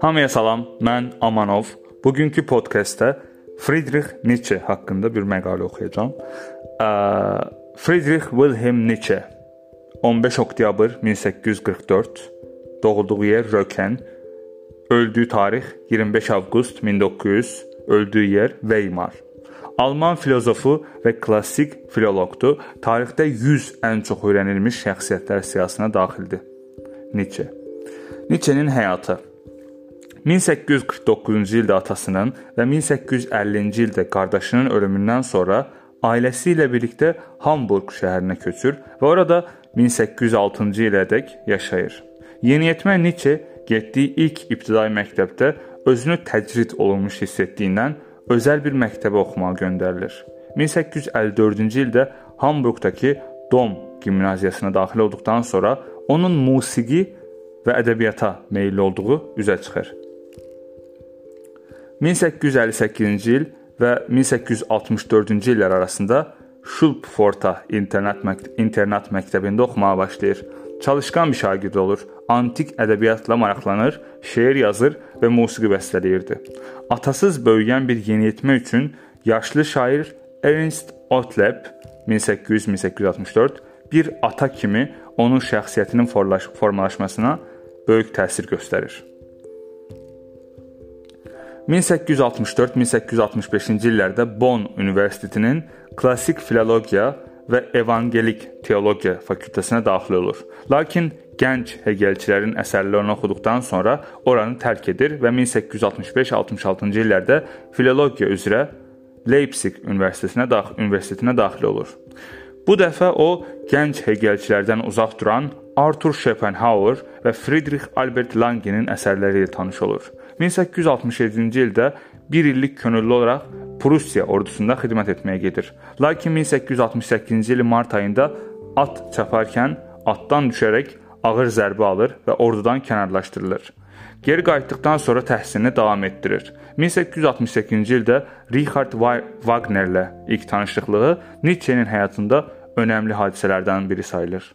Hamıya salam, mən Amanov. Bugünkü podkastda Friedrich Nietzsche haqqında bir məqalə oxuyacağam. Friedrich Wilhelm Nietzsche 15 oktyabr 1844 doğulduğu yer Röken, öldüyü tarix 25 avqust 1900, öldüyü yer Weimar. Alman filozofu və klassik filoloqdur. Tarixdə 100 ən çox öyrənilmiş şəxsiyyətlər siyahısına daxildir. Nietzsche. Nietzschenin həyatı 1849-cu ildə atasının və 1850-ci ildə qardaşının ölümündən sonra ailəsi ilə birlikdə Hamburq şəhərinə köçür və orada 1806-cı ilədək yaşayır. Yeniyetmə Nietzsche getdiyi ilk ibtidai məktəbdə özünü təcrid olunmuş hiss etdiyindən özəl bir məktəbə oxumağa göndərilir. 1854-cü ildə Hamburqdakı Dom gimnaziyasına daxil olduqdan sonra onun musiqi və ədəbiyyata meylli olduğu üzə çıxır. 1858-ci il və 1864-cü illər arasında Schulpforta internat, məkt internat məktəbində oxumağa başlayır. Çalışqan bir şagird olur. Antik ədəbiyyatla maraqlanır, şeir yazır və musiqi bəstələyirdi. Atasız böyüyən bir yeniyetmə üçün yaşlı şair Ernst Otlep 1800-1864 bir ata kimi onun şəxsiyyətinin formalaşmasına böyük təsir göstərir. 1864-1865-ci illərdə Bonn Universitetinin klassik filologiya və evangelik teologiya fakültəsinə daxil olur. Lakin gənc Hegelçilərin əsərlərini oxuduqdan sonra oranı tərk edir və 1865-66-cı illərdə filologiya üzrə Leipzig Universitetinə daxil universitetinə daxil olur. Bu dəfə o gənc Hegelçilərdən uzaq duran Arthur Schopenhauer və Friedrich Albert Lange'nin əsərləri ilə tanış olur. 1867-ci ildə 1 illik könüllü olaraq Prussiya ordusunda xidmət etməyə gedir. Lakin 1868-ci ilin mart ayında at çaparkən atdan düşərək ağır zərbə alır və ordudan kənarlaşdırılır. Geri qayıtdıqdan sonra təhsilini davam etdirir. 1868-ci ildə Richard Wagnerlə ilk tanışlığı Nietzschenin həyatında önəmli hadisələrdən biri sayılır.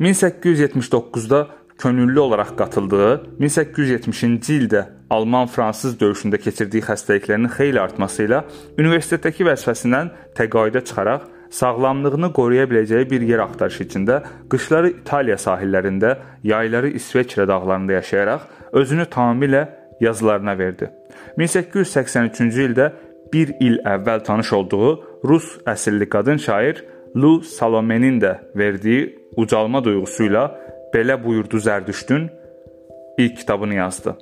1879-da könüllü olaraq qatıldığı, 1870-ci ildə Alman-Fransız döyüşündə keçirdiyi xəstəliklərinin xeyli artması ilə universitetdəki vəzifəsindən təqaüdə çıxaraq sağlamlığını qoruya biləcəyi bir yer axtarışı içində qışları İtaliya sahillərində, yayları İsveçrə dağlarında yaşayaraq özünü tamamilə yazılarına verdi. 1883-cü ildə bir il əvvəl tanış olduğu Rus əsilli qadın şair Lu Salomenin də verdiyi ucalma duyğusuyla belə buyurdu Zərdüştün ilk kitabını yazdı.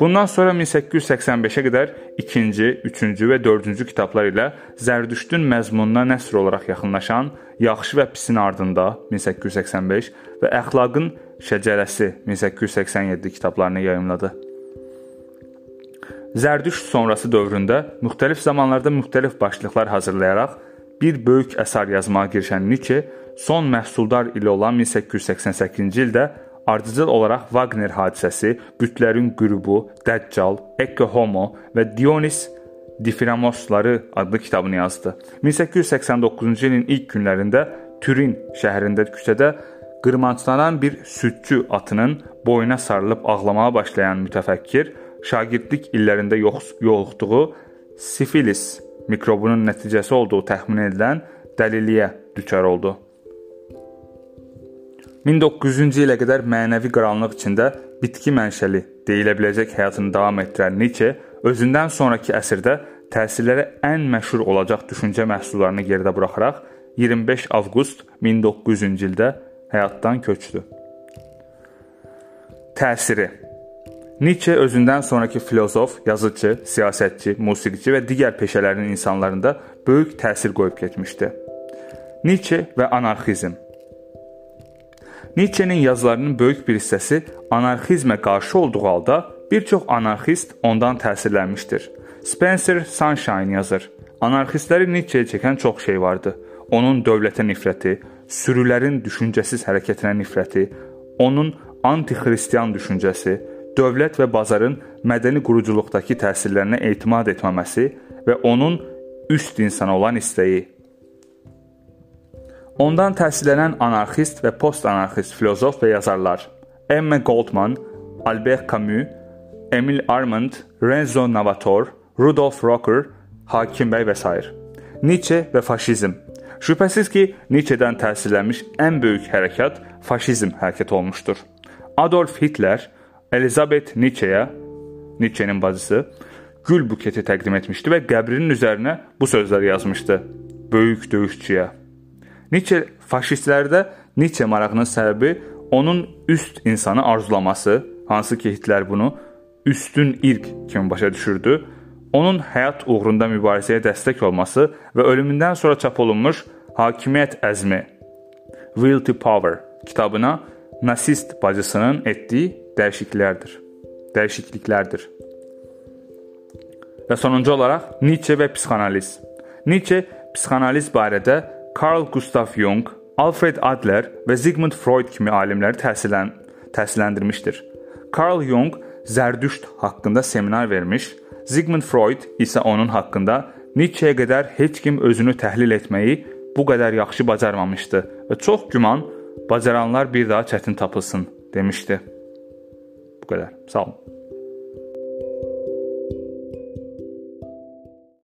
Bundan sonra 1885-ə qədər 2-ci, 3-cü və 4-cü kitablar ilə Zərdüştün məzmununa nəsr olaraq yaxınlaşan Yaxşı və pisin ardında 1885 və Əxlaqın şəcərəsi 1887 kitablarını yayımladı. Zərdüşt sonrası dövründə müxtəlif zamanlarda müxtəlif başlıqlar hazırlayaraq bir böyük əsər yazmağa girişən Nietzsche son məhsuldar ili olan 1888-ci ildə ardıcıl olaraq Wagner hadisəsi, bütlərin qürubu, Dəccal, Ecce Homo və Dionis Diframosları adlı kitabını yazdı. 1889-cu ilin ilk günlərində Turin şəhərində küçədə qırmanclanan bir südçü atının boyuna sarılıb ağlamağa başlayan mütəfəkkir şagirdlik illərində yoluxduğu sifilis mikrobunun nəticəsi olduğu təxmin edilən dəliliyə düçar oldu. 1900-cü ilə qədər mənəvi qaranlıq içində bitki mənşəli deyilə biləcək həyatını davam etdirən Nietzsche özündən sonrakı əsrdə təsirləri ən məşhur olacaq düşüncə məhsullarını gerdə buraxaraq 25 avqust 1900-cü ildə həyatdan köçdü. Təsiri Nietzsche özündən sonrakı filosof, yazıcı, siyasətçi, musiqiçi və digər peşələrin insanlarında böyük təsir qoyub getmişdi. Nietzsche və anarxizm Nietzschenin yazılarının böyük bir hissəsi anarxizmə qarşı olduğu halda bir çox anarxist ondan təsirlənmişdir. Spencer Sunshine yazır: Anarxistləri Nietzscheyə çəkən çox şey vardı. Onun dövlətə nifrəti, sürülərin düşüncəsiz hərəkətinə nifrəti, onun anti-xristian düşüncəsi, dövlət və bazarın mədəni quruculuqdakı təsirlərinə etimad etməməsi və onun üst insana olan istəyi. Ondan təsirlənən anarxist və post-anarxist filosof və yazarlar Emma Goldman, Albert Camus, Emil Armand, Renzo Navator, Rudolf Rocker, Hakim bəy və s. Nietzsche və faşizm. Şübhəsiz ki, Nietzsche-dən təsirlənmiş ən böyük hərəkat faşizm hərəkəti olmuşdur. Adolf Hitler Elizabeth Nietzsche-yə, Nietzsche-nin bacısı, gül buketi təqdim etmişdi və qəbrinin üzərinə bu sözləri yazmışdı: Böyük döyüşçüyə. Nietzsche faşistlərdə Nietzsche marağının səbəbi onun üst insanı arzulaması, hansı ki Hitler bunu üstün irq kimi başa düşürdü. Onun həyat uğrunda mübarizəyə dəstək olması və ölümündən sonra çap olunmuş Hakimiyyət əzmi Will to Power kitabına nasist bacısının etdiyi dəyişikliklərdir. Dəyişikliklərdir. Və sonuncu olaraq Nietzsche və psixanaliz. Nietzsche psixanaliz barədə Carl Gustav Jung, Alfred Adler və Sigmund Freud kimi alimləri təhsilən təhsilləndirmişdir. Carl Jung Zərdüşt haqqında seminar vermiş, Sigmund Freud isə onun haqqında Nietzsche-yə qədər heç kim özünü təhlil etməyi bu qədər yaxşı bacarmamışdı və çox güman bacaranlar bir daha çətin tapılsın demişdi. Bu qədər. Sağ olun.